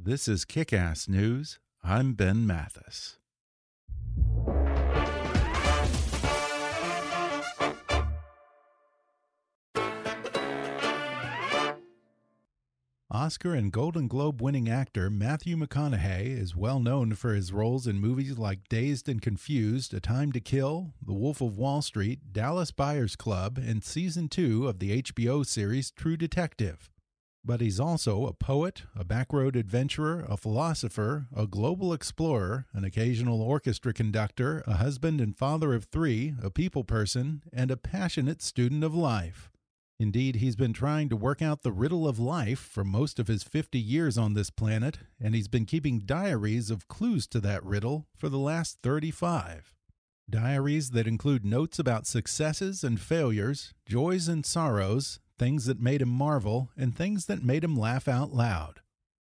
This is Kick Ass News. I'm Ben Mathis. Oscar and Golden Globe winning actor Matthew McConaughey is well known for his roles in movies like Dazed and Confused, A Time to Kill, The Wolf of Wall Street, Dallas Buyers Club, and season two of the HBO series True Detective. But he's also a poet, a backroad adventurer, a philosopher, a global explorer, an occasional orchestra conductor, a husband and father of three, a people person, and a passionate student of life. Indeed, he's been trying to work out the riddle of life for most of his 50 years on this planet, and he's been keeping diaries of clues to that riddle for the last 35. Diaries that include notes about successes and failures, joys and sorrows, things that made him marvel, and things that made him laugh out loud.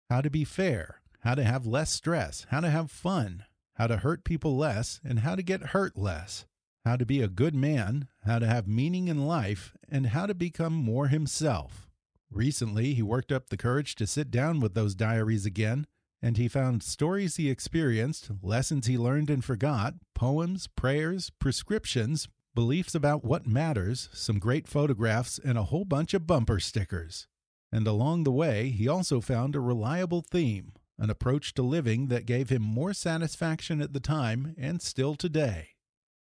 How to be fair, how to have less stress, how to have fun, how to hurt people less, and how to get hurt less how to be a good man, how to have meaning in life, and how to become more himself. Recently, he worked up the courage to sit down with those diaries again, and he found stories he experienced, lessons he learned and forgot, poems, prayers, prescriptions, beliefs about what matters, some great photographs, and a whole bunch of bumper stickers. And along the way, he also found a reliable theme, an approach to living that gave him more satisfaction at the time and still today.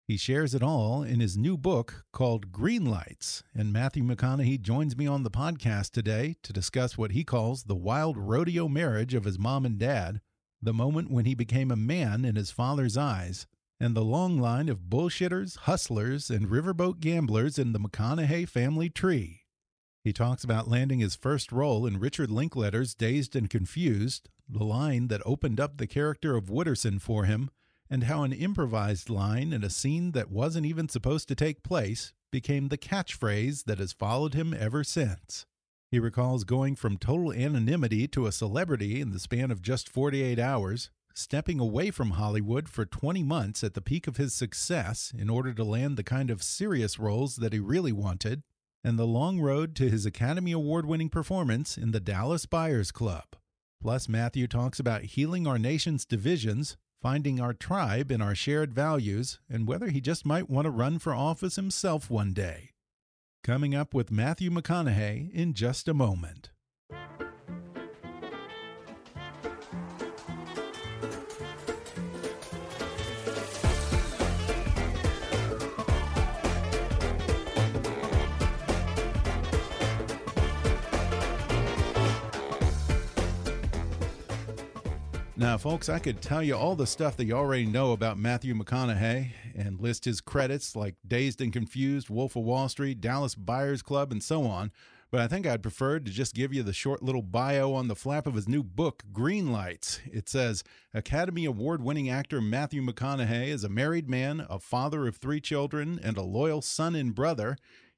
He shares it all in his new book called Greenlights, and Matthew McConaughey joins me on the podcast today to discuss what he calls the wild rodeo marriage of his mom and dad, the moment when he became a man in his father's eyes, and the long line of bullshitters, hustlers, and riverboat gamblers in the McConaughey family tree. He talks about landing his first role in Richard Linklater's Dazed and Confused, the line that opened up the character of Wooderson for him, and how an improvised line in a scene that wasn't even supposed to take place became the catchphrase that has followed him ever since. He recalls going from total anonymity to a celebrity in the span of just 48 hours, stepping away from Hollywood for 20 months at the peak of his success in order to land the kind of serious roles that he really wanted, and the long road to his Academy Award winning performance in the Dallas Buyers Club. Plus, Matthew talks about healing our nation's divisions finding our tribe in our shared values, and whether he just might want to run for office himself one day. Coming up with Matthew McConaughey in just a moment. Now, folks, I could tell you all the stuff that you already know about Matthew McConaughey and list his credits like Dazed and Confused, Wolf of Wall Street, Dallas Buyers Club, and so on. But I think I'd prefer to just give you the short little bio on the flap of his new book, Greenlights. It says Academy Award winning actor Matthew McConaughey is a married man, a father of three children, and a loyal son and brother.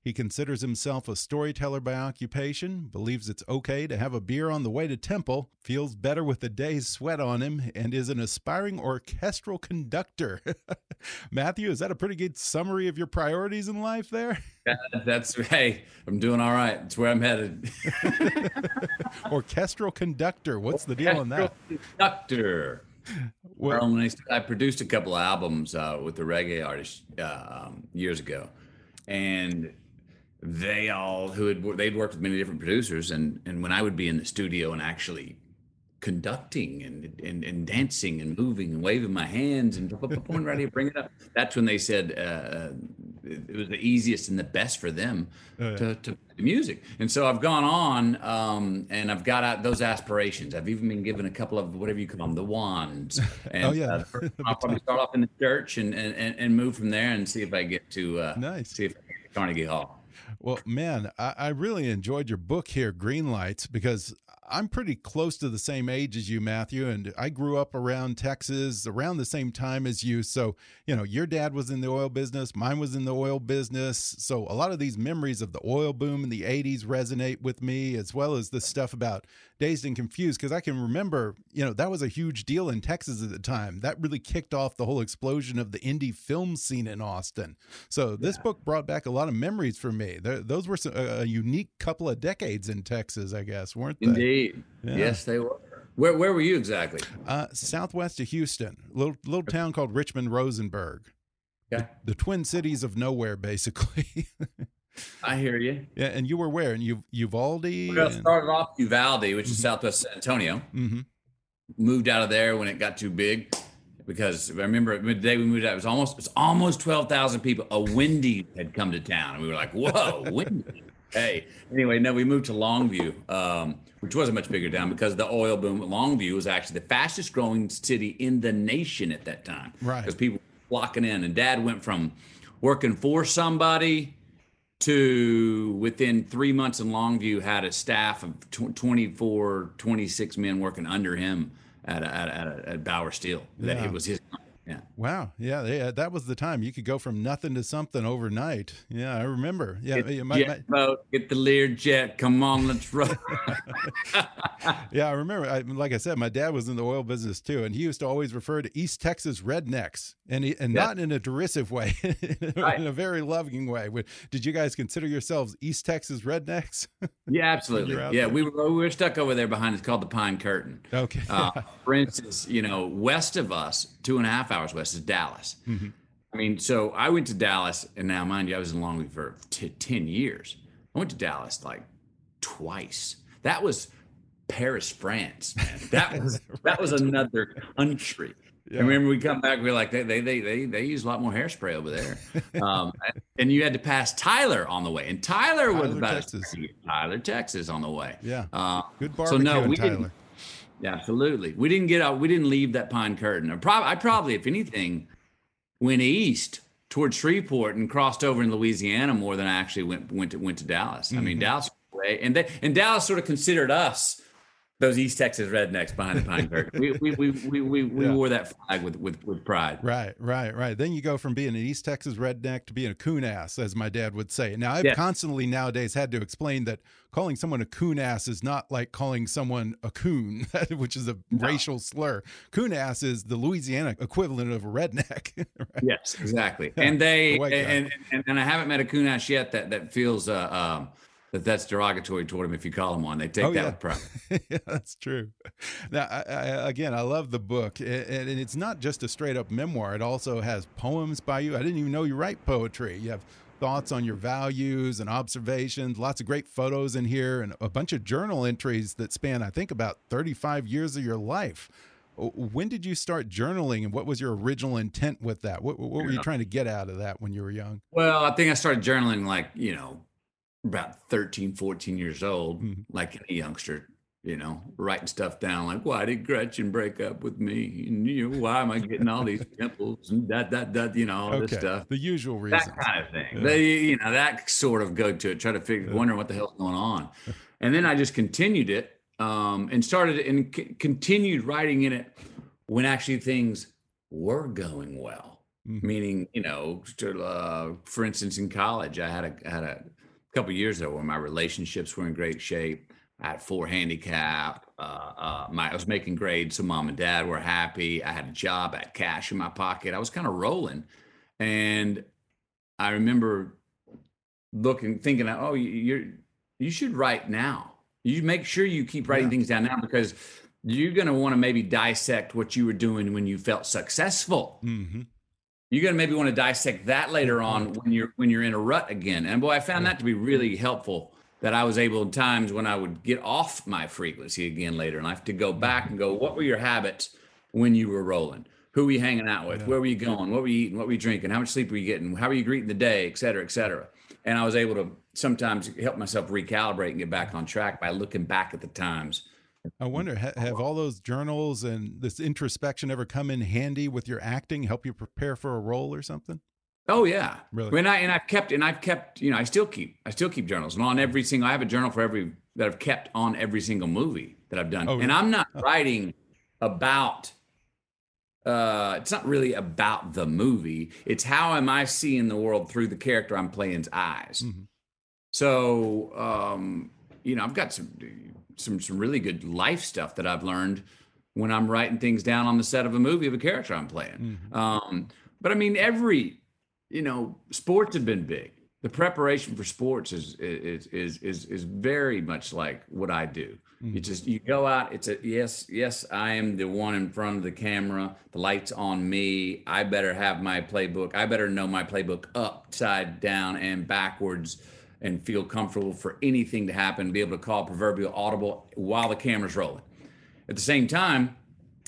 He considers himself a storyteller by occupation, believes it's okay to have a beer on the way to temple, feels better with a day's sweat on him, and is an aspiring orchestral conductor. Matthew, is that a pretty good summary of your priorities in life there? that's hey, I'm doing all right. It's where I'm headed. orchestral conductor. What's the deal on that? Conductor. Well, I produced a couple of albums uh, with the reggae artist uh, um, years ago, and they all who had they'd worked with many different producers, and and when I would be in the studio and actually conducting and, and and dancing and moving and waving my hands and point right here, bring it up. That's when they said uh, it was the easiest and the best for them uh, to, to music. And so I've gone on um, and I've got out those aspirations. I've even been given a couple of whatever you call them, the wands. And, oh yeah. Uh, I'll probably start off in the church and, and and move from there and see if I get to uh, nice. See if I get to Carnegie Hall. Well, man, I, I, really enjoyed your book here, Greenlights, because I'm pretty close to the same age as you, Matthew, and I grew up around Texas around the same time as you. So, you know, your dad was in the oil business, mine was in the oil business. So, a lot of these memories of the oil boom in the 80s resonate with me, as well as the stuff about Dazed and Confused, because I can remember, you know, that was a huge deal in Texas at the time. That really kicked off the whole explosion of the indie film scene in Austin. So, this yeah. book brought back a lot of memories for me. those were some, a, unique couple of decades in Texas, I guess, weren't they? Indeed. Yeah. Yes, they were. Where where were you exactly? Uh, southwest of Houston, little little town called Richmond Rosenberg. Yeah. The, the Twin Cities of nowhere, basically. I hear you. Yeah, and you were where? In U- Uvalde? We and... started off Uvalde, which is mm -hmm. southwest San Antonio. Mm -hmm. Moved out of there when it got too big, because I remember the day we moved out, it was almost it was almost twelve thousand people. A Wendy had come to town, and we were like, "Whoa, Wendy!" hey, anyway, no, we moved to Longview, um, which was a much bigger town because the oil boom. Longview was actually the fastest growing city in the nation at that time. Right. Because people were flocking in, and Dad went from working for somebody to within three months in Longview had a staff of 24, 26 men working under him at, at, at, at Bauer Steel. That yeah. it was his yeah. Wow. Yeah, yeah. That was the time you could go from nothing to something overnight. Yeah, I remember. Yeah. Get, my, jet my, boat, get the Learjet. Come on, let's roll. yeah, I remember. I, like I said, my dad was in the oil business too, and he used to always refer to East Texas rednecks, and he, and yeah. not in a derisive way, in a very loving way. Did you guys consider yourselves East Texas rednecks? yeah, absolutely. Yeah, we were we were stuck over there behind. It's called the Pine Curtain. Okay. Uh, for instance, you know, west of us, two and a half hours west is Dallas. Mm-hmm. I mean, so I went to Dallas, and now, mind you, I was in Longview for t- 10 years. I went to Dallas like twice. That was Paris, France, man. That was right. that was another country. Yeah. I remember we come back, we are like, they, they, they, they, they use a lot more hairspray over there. Um, and you had to pass Tyler on the way. And Tyler, Tyler was about Texas. Tyler, Texas on the way. Yeah. Uh, Good barbecue so no, we Tyler. Didn't, yeah, absolutely. We didn't get out. We didn't leave that pine curtain. I probably, I probably, if anything, went east towards Shreveport and crossed over in Louisiana more than I actually went went to went to Dallas. Mm-hmm. I mean, mm-hmm. Dallas way, and they, and Dallas sort of considered us those East Texas rednecks behind the pine curtain. we we we we, we, we yeah. wore that flag with, with with pride. Right, right, right. Then you go from being an East Texas redneck to being a coon ass, as my dad would say. Now I've yeah. constantly nowadays had to explain that calling someone a coon ass is not like calling someone a coon, which is a no. racial slur. Coon ass is the Louisiana equivalent of a redneck. right? Yes, exactly. And they the and, and, and I haven't met a coon ass yet that that feels uh, um, that that's derogatory toward him if you call him one. They take oh, that yeah. with pride. yeah, that's true. Now, I, I, again, I love the book, and, and it's not just a straight up memoir. It also has poems by you. I didn't even know you write poetry. You have thoughts on your values and observations. Lots of great photos in here, and a bunch of journal entries that span, I think, about 35 years of your life. When did you start journaling, and what was your original intent with that? What, what were you trying to get out of that when you were young? Well, I think I started journaling like you know about 13, 14 years old, mm-hmm. like any youngster, you know, writing stuff down like, why did Gretchen break up with me? And, you know, why am I getting all these pimples and that, that, that, you know, all okay. this stuff. The usual reasons. That kind of thing. Yeah. They, you know, that sort of go to it, try to figure, yeah. wondering what the hell's going on. and then I just continued it um, and started and c- continued writing in it when actually things were going well. Mm-hmm. Meaning, you know, uh, for instance, in college, I had a I had a couple years ago where my relationships were in great shape. I had four handicap. Uh, uh, my, I was making grades, so mom and dad were happy. I had a job, I had cash in my pocket. I was kind of rolling, and I remember looking, thinking, "Oh, you're you should write now. You make sure you keep writing yeah. things down now because you're going to want to maybe dissect what you were doing when you felt successful." Mm-hmm. You're gonna maybe want to dissect that later on when you're when you're in a rut again. And boy, I found that to be really helpful. That I was able in times when I would get off my frequency again later in life to go mm-hmm. back and go, what were your habits when you were rolling? Who were you hanging out with? Where were you going? What were you eating? What were you drinking? How much sleep were you getting? How were you greeting the day, et cetera, et cetera. And I was able to sometimes help myself recalibrate and get back on track by looking back at the times. I wonder, ha have all those journals and this introspection ever come in handy with your acting, help you prepare for a role or something? Oh yeah, Really? When I and I've kept and I've kept, you know, I still keep, I still keep journals, and on every single, I have a journal for every that I've kept on every single movie that I've done, Oh, and? I'm not writing about. Uh, it's not really about the movie. It's how am I seeing the world through the character I'm playing's eyes. Mhm. So, um, you know, I've got some some some really good life stuff that I've learned when I'm writing things down on the set of a movie of a character I'm playing. Mhm. Um, but I mean, every you know, sports have been big. The preparation for sports is is is is is very much like what I do. You just you go out. It's a yes, yes. I am the one in front of the camera. The lights on me. I better have my playbook. I better know my playbook upside down and backwards, and feel comfortable for anything to happen. Be able to call proverbial audible while the camera's rolling. At the same time,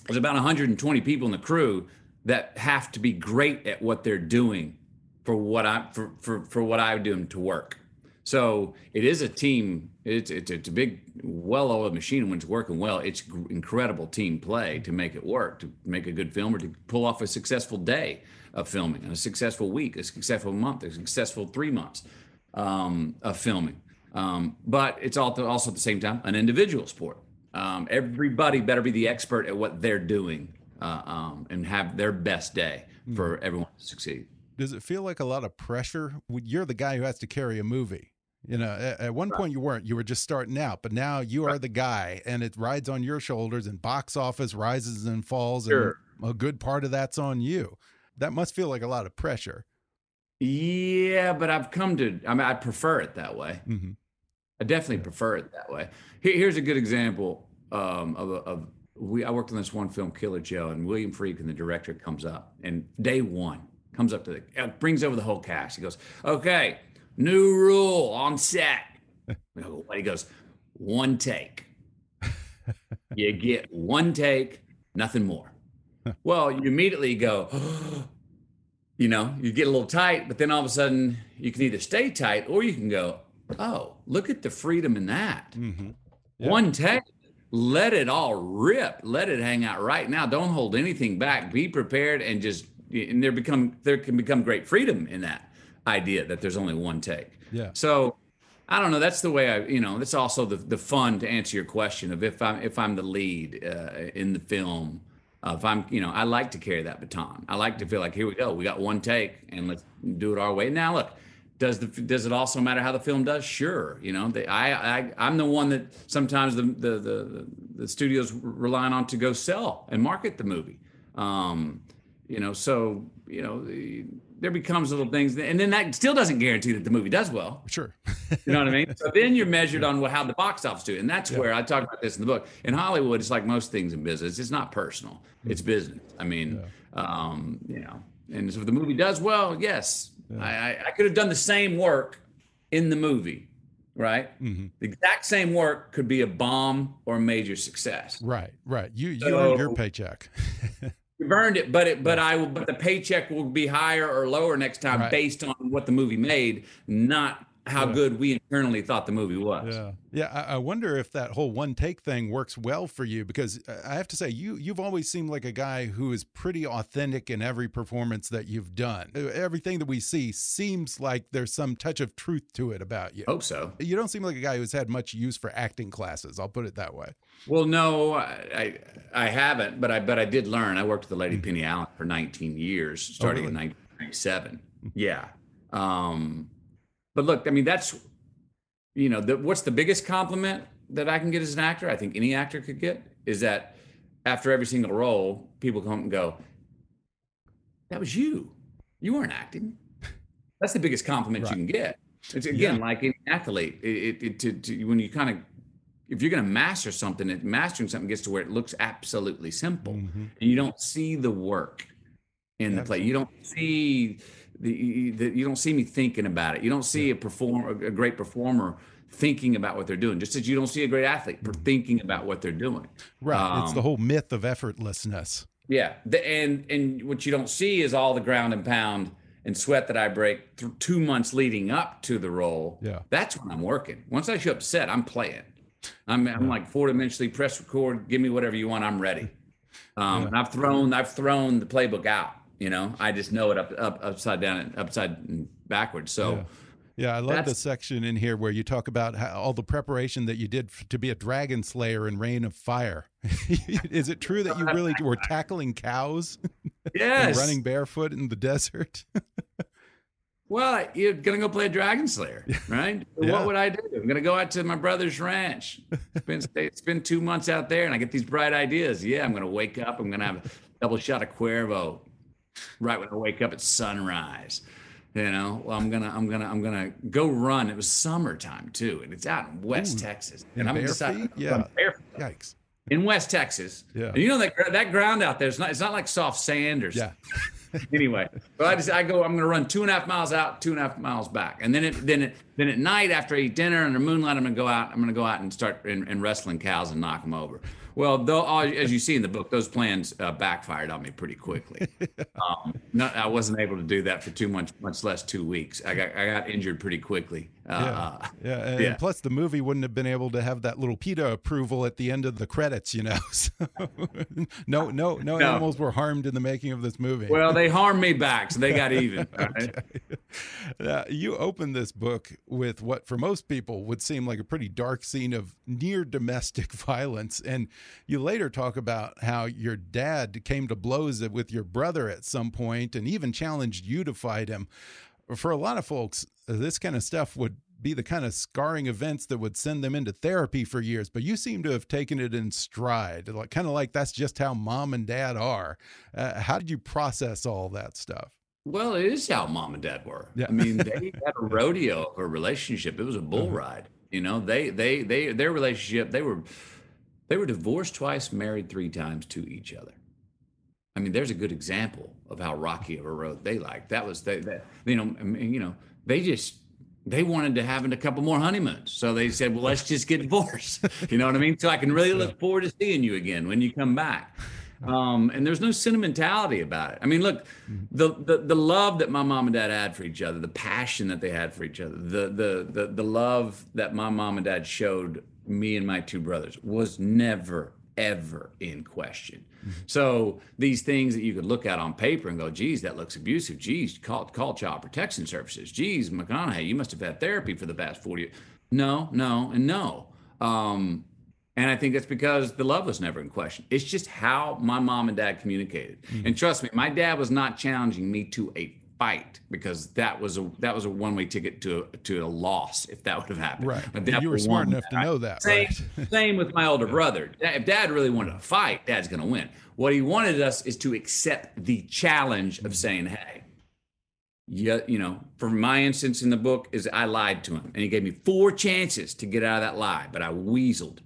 there's about 120 people in the crew that have to be great at what they're doing for what I for for, for what I'm doing to work. So it is a team. It's it's, it's a big, well-oiled machine. When it's working well, it's incredible team play to make it work, to make a good film, or to pull off a successful day of filming, and a successful week, a successful month, a successful three months um, of filming. Um, but it's also also at the same time an individual sport. Um, everybody better be the expert at what they're doing uh, um, and have their best day for everyone to succeed. Does it feel like a lot of pressure? You're the guy who has to carry a movie. You know, at, at one point you weren't. You were just starting out, but now you are the guy, and it rides on your shoulders. And box office rises and falls, Sure. and a good part of that's on you. That must feel like a lot of pressure. Yeah, but I've come to. I mean, I prefer it that way. hmm I definitely prefer it that way. Here, here's a good example um, of, of we. I worked on this one film, Killer Joe, and William Friedkin, the director, comes up and day one comes up to the uh, brings over the whole cast. He goes, "Okay, new rule on set." Go. He goes, "One take. you get one take, nothing more." well, you immediately go. You know, you get a little tight, but then all of a sudden you can either stay tight or you can go, oh, look at the freedom in that. hmm Yeah. One take, let it all rip, let it hang out right now. Don't hold anything back. Be prepared and just and there become there can become great freedom in that idea that there's only one take. Yeah. So I don't know. That's the way I, you know, that's also the the fun to answer your question of if I'm if I'm the lead uh, in the film. Uh, if I'm, you know, I like to carry that baton. I like to feel like here we go. We got one take, and let's do it our way. Now, look, does the does it also matter how the film does? Sure. You know, the, I I I'm the one that sometimes the the the, the studios relying on to go sell and market the movie. Um, you know, so you know, the, there becomes little things, and then that still doesn't guarantee that the movie does well. Sure. You know what I mean? So then you're measured on how the box office do, and that's where I talk about this in the book. In Hollywood, it's like most things in business; it's not personal; it's business. I mean, um, you know, and so if the movie does well, yes, I, I, I could have done the same work in the movie, right? Mm-hmm. The exact same work could be a bomb or a major success. Right. Right. You you earned your paycheck. You've earned it, but it, but I will, but the paycheck will be higher or lower next time Right. based on what the movie made, not how Yeah. good we internally thought the movie was. Yeah, yeah. I, I wonder if that whole one take thing works well for you because uh, I have to say you you've always seemed like a guy who is pretty authentic in every performance that you've done. Uh, Everything that we see seems like there's some touch of truth to it about you. Hope so. You don't seem like a guy who's had much use for acting classes. I'll put it that way. Well, no, I I I haven't, but I but I did learn. I worked with the lady Mm-hmm. Penny Allen for 19 years, starting in really? 1997. Yeah. Um, but look, I mean, that's you know, the, what's the biggest compliment that I can get as an actor? I think any actor could get is that after every single role, people come and go, "That was you. You weren't acting." That's the biggest compliment Right. you can get. It's again Yeah. like an athlete. It, it, it to, to, when you kind of if you're going to master something, it, mastering something gets to where it looks absolutely simple, Mhm. and you don't see the work in the play. You don't see the, the you don't see me thinking about it. You don't see a perform a great performer thinking about what they're doing, just as you don't see a great athlete for thinking about what they're doing. Right. it's the Um, whole myth of effortlessness. Yeah, the, and and what you don't see is all the ground and pound and sweat that I break through two months leading up to the role. Yeah. that's when I'm working. Once I show up set, I'm playing. I'm I'm like four dimensionally press record. Give me whatever you want. I'm ready. Um, And I've thrown I've thrown the playbook out. You know, I just know it up up upside down and upside and backwards. So. Yeah. Yeah, I love the section in here where you talk about how, all the preparation that you did f- to be a dragon slayer in Reign of Fire. Is it true that you really were tackling cows and Yes. running barefoot in the desert? Well, you're gonna go play a Dragon Slayer, right? Yeah. What would I do? I'm gonna go out to my brother's ranch, It's been two months out there, and I get these bright ideas. Yeah, I'm gonna wake up. I'm gonna have a double shot of Cuervo right when I wake up at sunrise. You know, well, I'm gonna I'm gonna I'm gonna go run. It was summertime too, and it's out in West Texas, and I'm bare deciding feet? to run Yeah. Yikes. in West Texas. Yeah. and you know that that ground out there is not it's not like soft sand or Yeah. anyway, but I just I go. I'm going to run two and a half miles out, two and a half miles back, and then it, then it, then at night after I eat dinner under moonlight, I'm going to go out. I'm going to go out and start and, and wrestling cows and knock them over. Well, though, as you see in the book, those plans uh, backfired on me pretty quickly. Um, not, I wasn't able to do that for two months, much less two weeks. I got I got injured pretty quickly. Yeah. Uh, Yeah. And, yeah. and plus, the movie wouldn't have been able to have that little PETA approval at the end of the credits, you know? So, no, no, no, No. animals were harmed in the making of this movie. well, they harmed me back, so they got even. right? Uh, you open this book with what, for most people, would seem like a pretty dark scene of near domestic violence. And you later talk about how your dad came to blows with your brother at some point and even challenged you to fight him. For a lot of folks, this kind of stuff would be the kind of scarring events that would send them into therapy for years. But you seem to have taken it in stride, like kind of like that's just how mom and dad are. Uh, how did you process all that stuff? Well, it is how mom and dad were. Yeah. I mean, they had a rodeo of a relationship. It was a bull ride. You know, they they they their relationship. They were they were divorced twice, married three times to each other. I mean, there's a good example of how rocky of a road they like. That was they, that you know, I mean, you know, they just they wanted to have a couple more honeymoons. So they said, well, let's just get divorced. You know what I mean? So I can really look forward to seeing you again when you come back. Um, and there's no sentimentality about it. I mean, look, the, the the love that my mom and dad had for each other, the passion that they had for each other, the the the the love that my mom and dad showed me and my two brothers was never ever in question. So these things that you could look at on paper and go, geez, that looks abusive. Geez, call, call child protection services. Geez, McConaughey, you must have had therapy for the past 40 years. No, no, and no. Um, and I think that's because the love was never in question. It's just how my mom and dad communicated. And trust me, my dad was not challenging me to a fight because that was a that was a one way ticket to a, to a loss if that would have happened. Right. Dad You were smart enough to know that, Same, right? same with my older brother. If dad really wanted to fight, dad's going to win. What he wanted us is to accept the challenge of saying, hey, yeah, you know, for my instance in the book is I lied to him and he gave me four chances to get out of that lie, but I weaseled.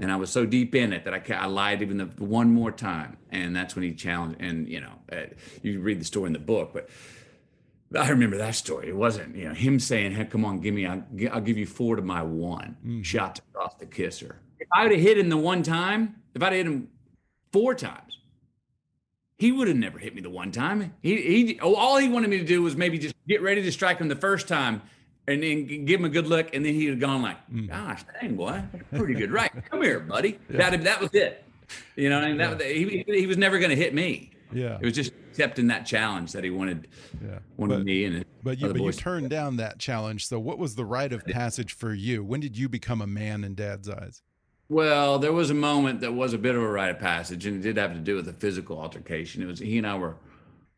And I was so deep in it that I, I lied even the one more time. And that's when he challenged. And, you know, uh, you read the story in the book, but I remember that story. It wasn't, you know, him saying, hey, come on, give me, I'll, I'll give you four to my one mm. shots across the kisser. If I would have hit him the one time, if I'd hit him four times, he would have never hit me the one time. He, he, oh, all he wanted me to do was maybe just get ready to strike him the first time and then give him a good look. And then he'd have gone like, mm. gosh, dang, boy, pretty good. Right. Come here, buddy. That, that was it. You know, and that, he, he was never going to hit me. Yeah. It was just accepting that challenge that he wanted, Yeah. wanted But- me and But you, but you turned down that challenge. So, what was the rite of passage for you? When did you become a man in Dad's eyes? Well, there was a moment that was a bit of a rite of passage, and it did have to do with a physical altercation. It was he and I were,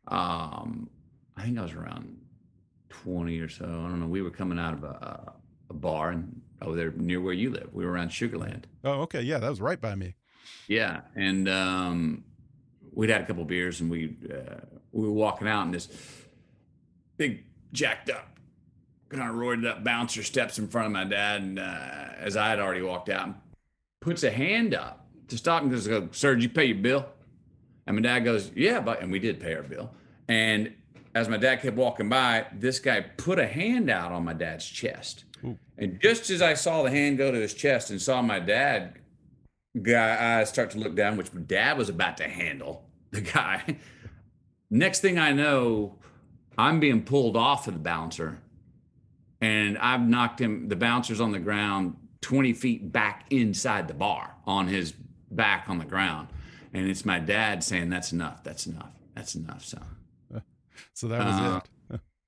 um, I think I was around twenty or so. I don't know. We were coming out of a, a bar and over there near where you live. We were around Sugarland. Oh, okay. Yeah, that was right by me. Yeah, and um, we'd had a couple beers, and we uh, we were walking out, and this big jacked up, kind of roided up bouncer steps in front of my dad, and uh, as I had already walked out, and puts a hand up to stop him. Goes, "Sir, did you pay your bill?" And my dad goes, "Yeah, but," and we did pay our bill. And as my dad kept walking by, this guy put a hand out on my dad's chest. Ooh. And just as I saw the hand go to his chest and saw my dad guy eyes start to look down, which my dad was about to handle the guy. Next thing I know, I'm being pulled off of the bouncer, and I've knocked him. The bouncer's on the ground, 20 feet back inside the bar, on his back on the ground, and it's my dad saying, "That's enough. That's enough. That's enough, son." So that was uh, it.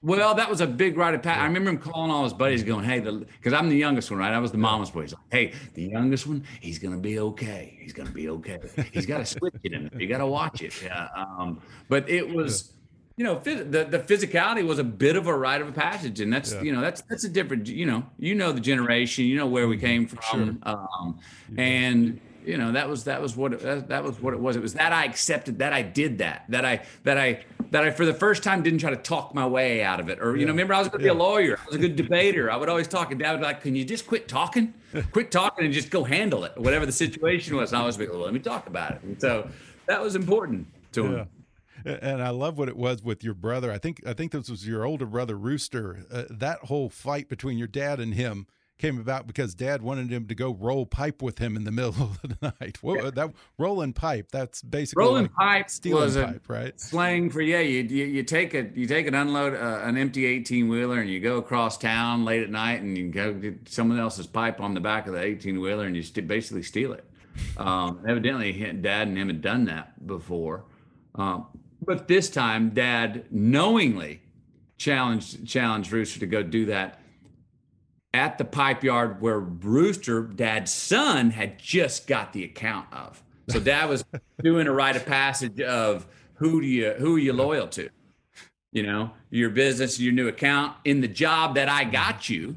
Well, that was a big rite of passage. I remember him calling all his buddies, going, "Hey, the because I'm the youngest one, right? I was the mama's boy. He's like, hey, the youngest one, he's gonna be okay. He's gonna be okay. He's got to switch it in. You got to watch it." Yeah. Um, but it was. You know, phys- the the physicality was a bit of a rite of a passage, and that's yeah. you know that's that's a different you know you know the generation, you know where we came from, sure. um, and you know that was that was what it, that was what it was it was that i accepted that i did that that i that i that i for the first time didn't try to talk my way out of it. Or you know remember i was going to yeah. be a lawyer. I was a good debater. I would always talk and dad would be like can you just quit talking? Quit talking and just go handle it whatever the situation was. And i was like well, let me talk about it. And so that was important to him. And I love what it was with your brother. I think I think this was your older brother Rooster. Uh, that whole fight between your dad and him came about because dad wanted him to go roll pipe with him in the middle of the night. What, yeah. that rolling pipe, that's basically rolling like pipe stealing pipe, right? Slang for yeah, you, you, you take a you take an unload uh, an empty 18 wheeler and you go across town late at night and you go get someone else's pipe on the back of the 18 wheeler and you basically steal it. Um, evidently, dad and him had done that before. Um, but this time, dad knowingly challenged challenged Rooster to go do that at the pipe yard where Rooster, dad's son, had just got the account of. So dad was doing a rite of passage of who do you who are you loyal to? You know, your business, your new account, in the job that I mm-hmm. got you,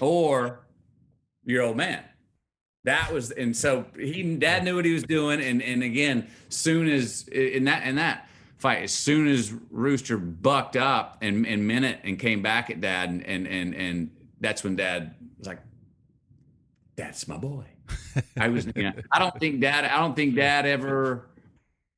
or your old man. That was and so he dad knew what he was doing. And and again, soon as in that in that fight, as soon as Rooster bucked up and and meant it and came back at dad and and and, and that's when dad was like, That's my boy. I was you know, I don't think dad I don't think dad ever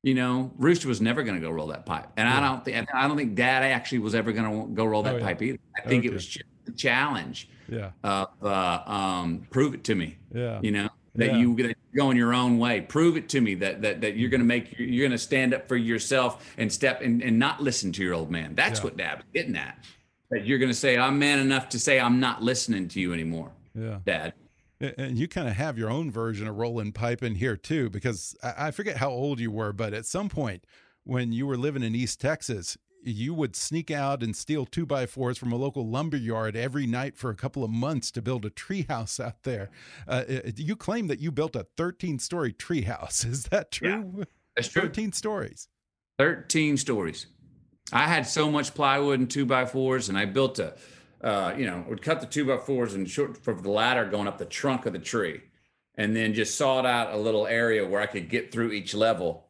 you know, Rooster was never going to go roll that pipe, and yeah. I don't think I don't think Dad actually was ever going to go roll that oh, yeah. pipe either. I think okay. it was just a challenge. Yeah. Of uh, um, prove it to me. Yeah. You know that yeah. you are going your own way. Prove it to me that that that you're going to make you're going to stand up for yourself and step and, and not listen to your old man. That's what Dad was getting at. That you're going to say I'm man enough to say I'm not listening to you anymore. Yeah. Dad. And you kind of have your own version of rolling pipe in here too, because I forget how old you were, but at some point when you were living in East Texas, you would sneak out and steal two by fours from a local lumber yard every night for a couple of months to build a treehouse out there. Uh, uh you claim that you built a 13 story treehouse. Is that true? Yeah, that's true. 13 stories. 13 stories. I had so much plywood and two by fours, and I built a uh, you know, would cut the two by fours and short for the ladder going up the trunk of the tree, and then just sawed out a little area where I could get through each level,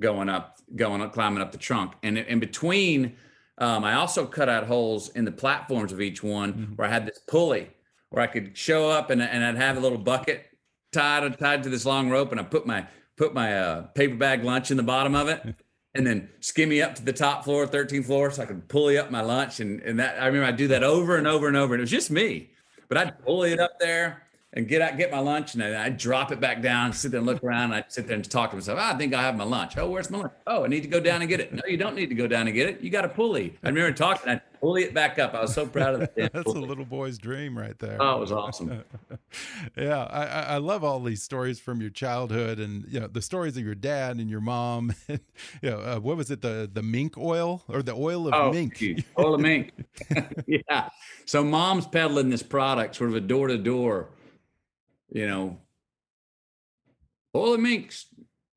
going up, going up, climbing up the trunk, and in between, um, I also cut out holes in the platforms of each one mm-hmm. where I had this pulley where I could show up and, and I'd have a little bucket tied tied to this long rope, and I put my put my uh, paper bag lunch in the bottom of it. and then skimmy up to the top floor, 13th floor, so I could pulley up my lunch. And, and that I remember I'd do that over and over and over. And it was just me, but I'd pulley it up there and get out, get my lunch, and I'd drop it back down, sit there and look around. And I'd sit there and talk to myself. Oh, I think I have my lunch. Oh, where's my lunch? Oh, I need to go down and get it. No, you don't need to go down and get it. You got a pulley. I remember talking. I'd pulley it back up. I was so proud of that. That's pulley. a little boy's dream right there. Oh, it was awesome. yeah, I, I love all these stories from your childhood, and you know the stories of your dad and your mom. you know, uh, what was it? The the mink oil or the oil of oh, mink? oil of mink. yeah. So mom's peddling this product, sort of a door to door you know, and minks,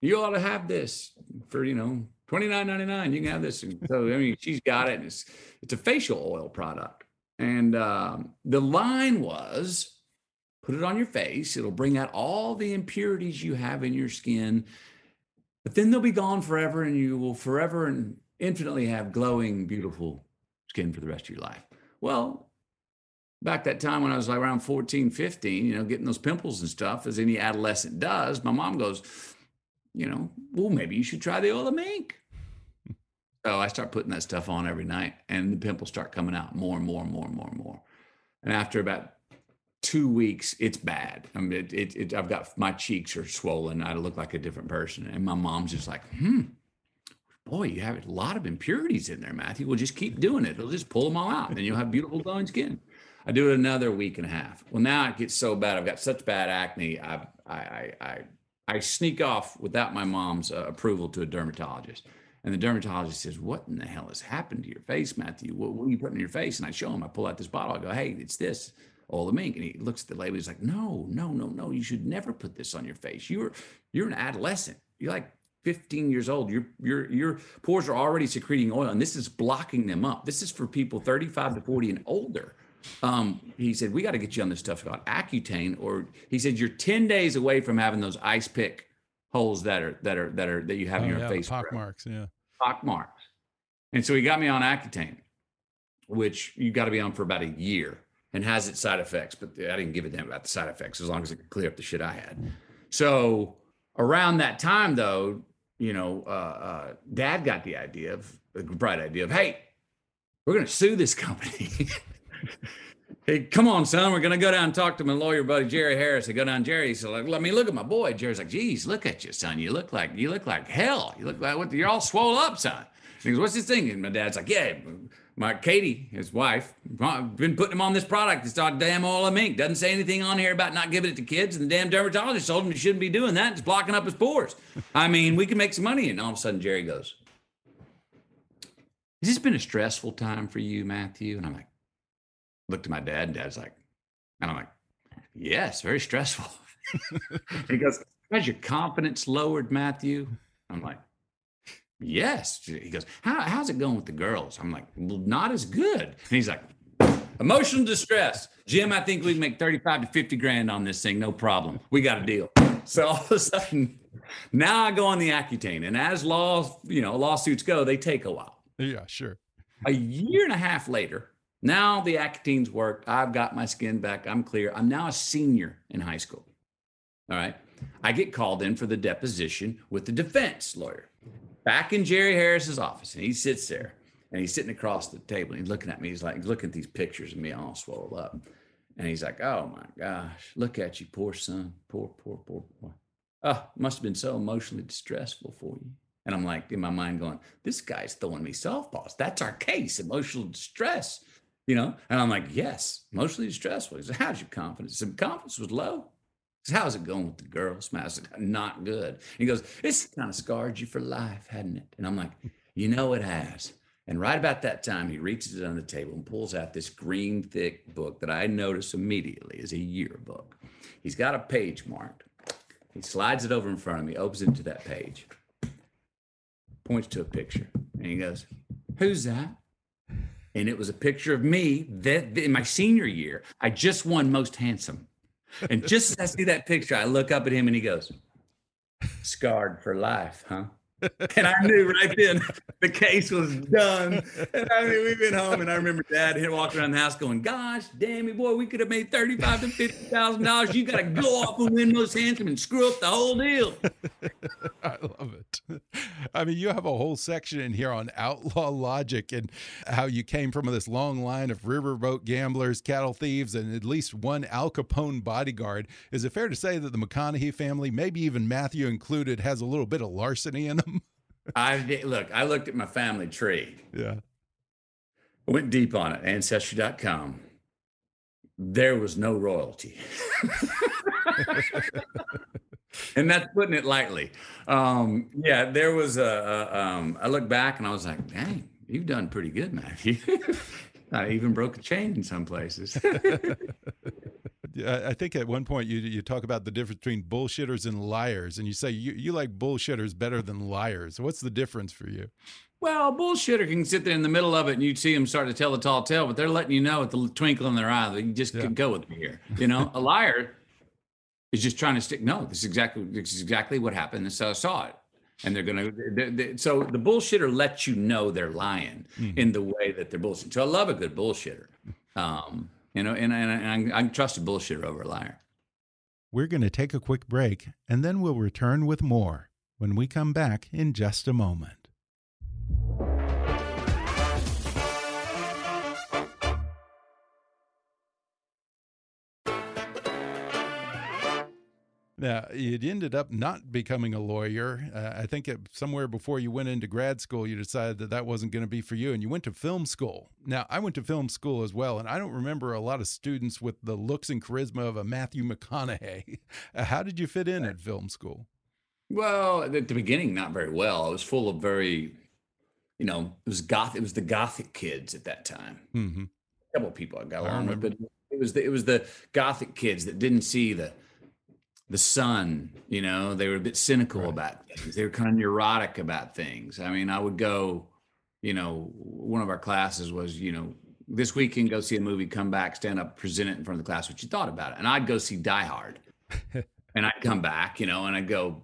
you ought to have this for, you know, twenty nine ninety nine. You can have this. And so, I mean, she's got it. It's, it's a facial oil product. And um, the line was put it on your face. It'll bring out all the impurities you have in your skin, but then they'll be gone forever and you will forever and infinitely have glowing, beautiful skin for the rest of your life. Well, back that time when I was like around 14, 15, you know, getting those pimples and stuff, as any adolescent does, my mom goes, you know, well, maybe you should try the oil of mink. So I start putting that stuff on every night, and the pimples start coming out more and more and more and more and more. And after about two weeks, it's bad. I mean, it, it, it, I've got my cheeks are swollen. I look like a different person. And my mom's just like, hmm, boy, you have a lot of impurities in there, Matthew. Well, just keep doing it. It'll just pull them all out, and you'll have beautiful glowing skin. I do it another week and a half. Well, now it gets so bad. I've got such bad acne. I I I I, I sneak off without my mom's uh, approval to a dermatologist. And the dermatologist says, What in the hell has happened to your face, Matthew? What, what are you putting in your face? And I show him, I pull out this bottle. I go, Hey, it's this, oil of mink. And he looks at the label. He's like, No, no, no, no. You should never put this on your face. You're you're an adolescent. You're like 15 years old. Your your your pores are already secreting oil, and this is blocking them up. This is for people 35 to 40 and older. Um, he said, We got to get you on this stuff called Accutane, or he said, You're 10 days away from having those ice pick holes that are that are that are that you have oh, in your yeah, face. Pock marks, yeah. Pock marks. And so he got me on Accutane, which you got to be on for about a year and has its side effects, but I didn't give a damn about the side effects as long as it could clear up the shit I had. So around that time, though, you know, uh, uh, dad got the idea of the bright idea of, hey, we're going to sue this company. hey, come on, son, we're going to go down and talk to my lawyer buddy, Jerry Harris. I go down, Jerry, so like, let me look at my boy. Jerry's like, geez, look at you, son. You look like, you look like hell. You look like, what, you're all swole up, son. He goes, what's this thing? And my dad's like, yeah, my Katie, his wife, been putting him on this product. It's all damn oil of mink. Doesn't say anything on here about not giving it to kids. And the damn dermatologist told him he shouldn't be doing that. It's blocking up his pores. I mean, we can make some money. And all of a sudden, Jerry goes, Has this been a stressful time for you, Matthew? And I'm like, looked at my dad, and dad's like, and I'm like, Yes, very stressful. he goes, Has your confidence lowered, Matthew? I'm like, Yes. He goes, How, How's it going with the girls? I'm like, Well, not as good. And he's like, Emotional distress. Jim, I think we can make 35 to 50 grand on this thing. No problem. We got a deal. So all of a sudden, now I go on the Accutane. And as law, you know, lawsuits go, they take a while. Yeah, sure. A year and a half later, now the Accutane's worked. I've got my skin back. I'm clear. I'm now a senior in high school. All right. I get called in for the deposition with the defense lawyer back in Jerry Harris's office. And he sits there and he's sitting across the table and he's looking at me. He's like, looking at these pictures of me all swollen up. And he's like, oh my gosh, look at you, poor son. Poor, poor, poor, poor. Oh, must have been so emotionally distressful for you. And I'm like, in my mind, going, this guy's throwing me softballs. That's our case, emotional distress, you know? And I'm like, yes, emotionally distressful. He said, how's your confidence? Some confidence was low. He Said, how's it going with the girls? I said, not good. He goes, it's kind of scarred you for life, hadn't it? And I'm like, you know it has. And right about that time, he reaches it on the table and pulls out this green, thick book that I notice immediately is a yearbook. He's got a page marked. He slides it over in front of me, opens it to that page, points to a picture, and he goes, Who's that? And it was a picture of me that in my senior year. I just won most handsome. And just as I see that picture, I look up at him and he goes, Scarred for life, huh? And I knew right then the case was done. And I mean, we went home, and I remember Dad here walking around the house going, "Gosh, damn it, boy, we could have made thirty-five to fifty thousand dollars. You got to go off and win most handsome and screw up the whole deal." I love it. I mean, you have a whole section in here on outlaw logic and how you came from this long line of riverboat gamblers, cattle thieves, and at least one Al Capone bodyguard. Is it fair to say that the McConaughey family, maybe even Matthew included, has a little bit of larceny in them? I look, I looked at my family tree. Yeah. Went deep on it, ancestry.com. There was no royalty. and that's putting it lightly. Um, yeah, there was a, a um, I look back and I was like, dang, you've done pretty good, Matthew. I even broke a chain in some places. I think at one point you you talk about the difference between bullshitters and liars, and you say you, you like bullshitters better than liars. What's the difference for you? Well, a bullshitter can sit there in the middle of it and you see them start to tell the tall tale, but they're letting you know with the twinkle in their eye that you just yeah. go with me here. You know, a liar is just trying to stick. No, this is exactly this is exactly what happened. So I saw it. And they're gonna. They're, they're, so the bullshitter lets you know they're lying mm-hmm. in the way that they're bullshitting. So I love a good bullshitter. Um, you know, and, and, I, I trust a bullshitter over a liar. We're going to take a quick break, and then we'll return with more when we come back in just a moment. Now, you ended up not becoming a lawyer. Uh, I think it, somewhere before you went into grad school, you decided that that wasn't going to be for you, and you went to film school. Now, I went to film school as well, and I don't remember a lot of students with the looks and charisma of a Matthew McConaughey. How did you fit in at film school? Well, at the beginning, not very well. It was full of very, you know, it was goth. It was the gothic kids at that time. Mm -hmm. A couple people I got along with, but it was the, it was the gothic kids that didn't see the the sun. You know, they were a bit cynical right. about things. They were kind of neurotic about things. I mean, I would go. You know, one of our classes was, you know, this weekend go see a movie, come back, stand up, present it in front of the class what you thought about it, and I'd go see Die Hard. and I'd come back, you know, and I'd go,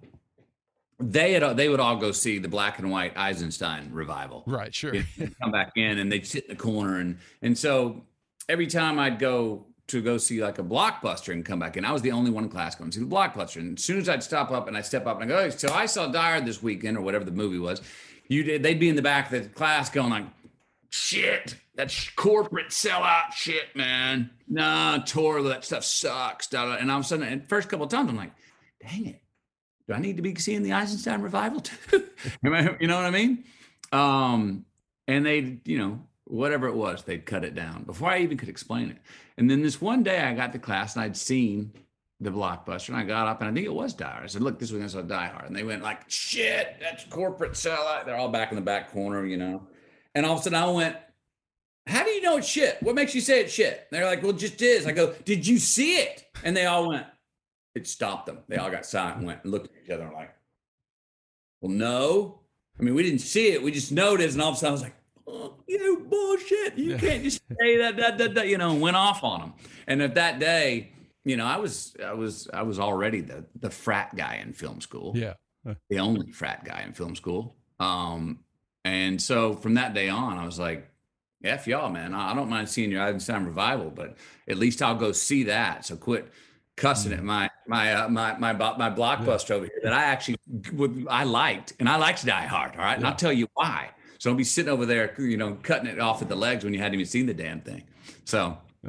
they had they would all go see the black and white Eisenstein revival. Right, sure. come back in and they'd sit in the corner and and so every time I'd go to go see like a blockbuster and come back in, I was the only one in class going to see the blockbuster. And as soon as I'd stop up and I'd step up and I go, so I saw Dyer this weekend or whatever the movie was, you did they'd be in the back of the class going like, shit, that's corporate sellout shit, man. Nah, Tor, that stuff sucks. And all of a sudden, and first couple of times, I'm like, dang it do I need to be seeing the Eisenstein revival too? you know what I mean? Um, and they, you know, whatever it was, they'd cut it down before I even could explain it. And then this one day I got to class and I'd seen the blockbuster and I got up and I think it was Die Hard. I said, look, this was I saw Die Hard. And they went like, shit, that's corporate sellout. They're all back in the back corner, you know. And all of a sudden I went, how do you know it's shit? What makes you say it's shit? they're like, well, just is. I go, did you see it? And they all went, it stopped them. They all got silent and went and looked at each other and like, well, no. I mean, we didn't see it. We just noticed. And all of a sudden I was like, you bullshit. You can't just say that, that, that, that, you know, went off on them. And at that day, you know, I was, I was, I was already the, the frat guy in film school. Yeah. the only frat guy in film school. Um, and so from that day on, I was like, F y'all, man. I don't mind seeing your Eisenstein revival, but at least I'll go see that. So quit cussing at mm. my my uh, my my my blockbuster yeah. over here that I actually would I liked and I liked Die Hard. All right, yeah. and I'll tell you why. So don't be sitting over there, you know, cutting it off at the legs when you hadn't even seen the damn thing. So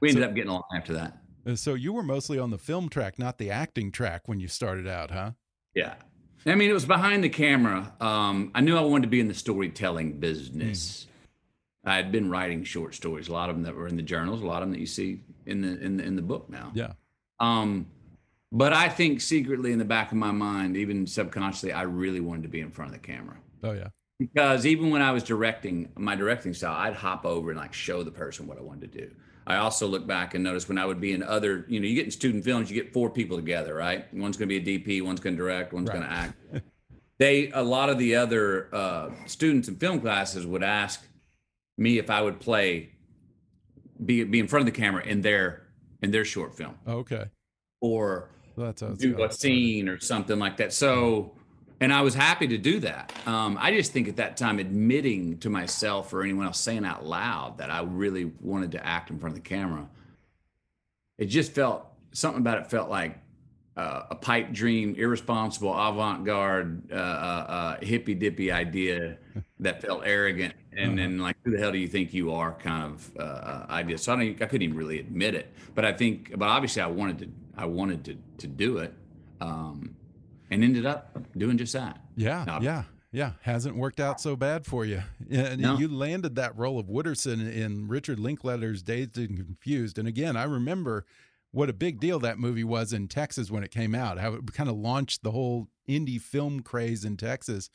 we ended so, up getting along after that. So you were mostly on the film track, not the acting track, when you started out, huh? Yeah. I mean, it was behind the camera. Um, I knew I wanted to be in the storytelling business. Mm. I had been writing short stories, a lot of them that were in the journals, a lot of them that you see in the in the, in the book now. Yeah. Um, but I think secretly in the back of my mind, even subconsciously, I really wanted to be in front of the camera. Oh yeah. Because even when I was directing my directing style, I'd hop over and like show the person what I wanted to do. I also look back and notice when I would be in other, you know, you get in student films, you get four people together, right? One's going to be a DP, one's going to direct, one's right. going to act. they, a lot of the other uh, students in film classes would ask me if I would play, be be in front of the camera in their in their short film. Okay. Or that's do a scene or something like that. So, and I was happy to do that. Um, I just think at that time, admitting to myself or anyone else saying out loud that I really wanted to act in front of the camera, it just felt something about it felt like uh, a pipe dream, irresponsible, avant-garde, uh, uh, uh hippy dippy idea that felt arrogant, and then uh-huh. like, who the hell do you think you are? Kind of uh, uh, idea. So I don't, I couldn't even really admit it, but I think, but obviously, I wanted to, I wanted to to do it, um, and ended up doing just that. Yeah, now, yeah. Yeah, hasn't worked out so bad for you. And no. you landed that role of Wooderson in Richard Linklater's Dazed and Confused. And again, I remember what a big deal that movie was in Texas when it came out, how it kind of launched the whole indie film craze in Texas.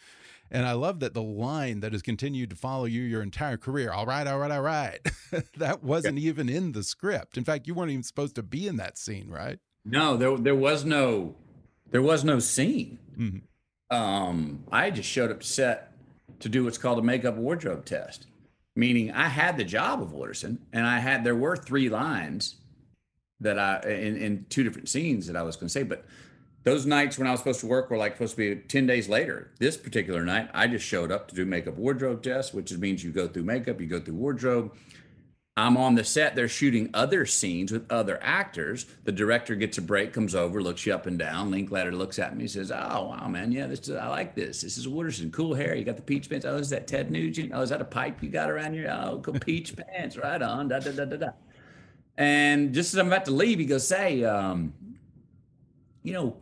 And I love that the line that has continued to follow you your entire career. All right, all right, all right. that wasn't even in the script. In fact, you weren't even supposed to be in that scene, right? No, there there was no there was no scene. Mm -hmm. Um, I just showed up to set to do what's called a makeup wardrobe test, meaning I had the job of Wooderson, and I had there were three lines that I in, in two different scenes that I was going to say, but those nights when I was supposed to work were like supposed to be 10 days later. This particular night, I just showed up to do makeup wardrobe test, which means you go through makeup, you go through wardrobe. I'm on the set. They're shooting other scenes with other actors. The director gets a break, comes over, looks you up and down. Linklater looks at me, says, "Oh wow, man, yeah, this is, I like this. This is Wooderson, cool hair. You got the peach pants. Oh, is that Ted Nugent? Oh, is that a pipe you got around your? Oh, cool peach pants. Right on. Da da da da da." And just as I'm about to leave, he goes, "Say, um, you know,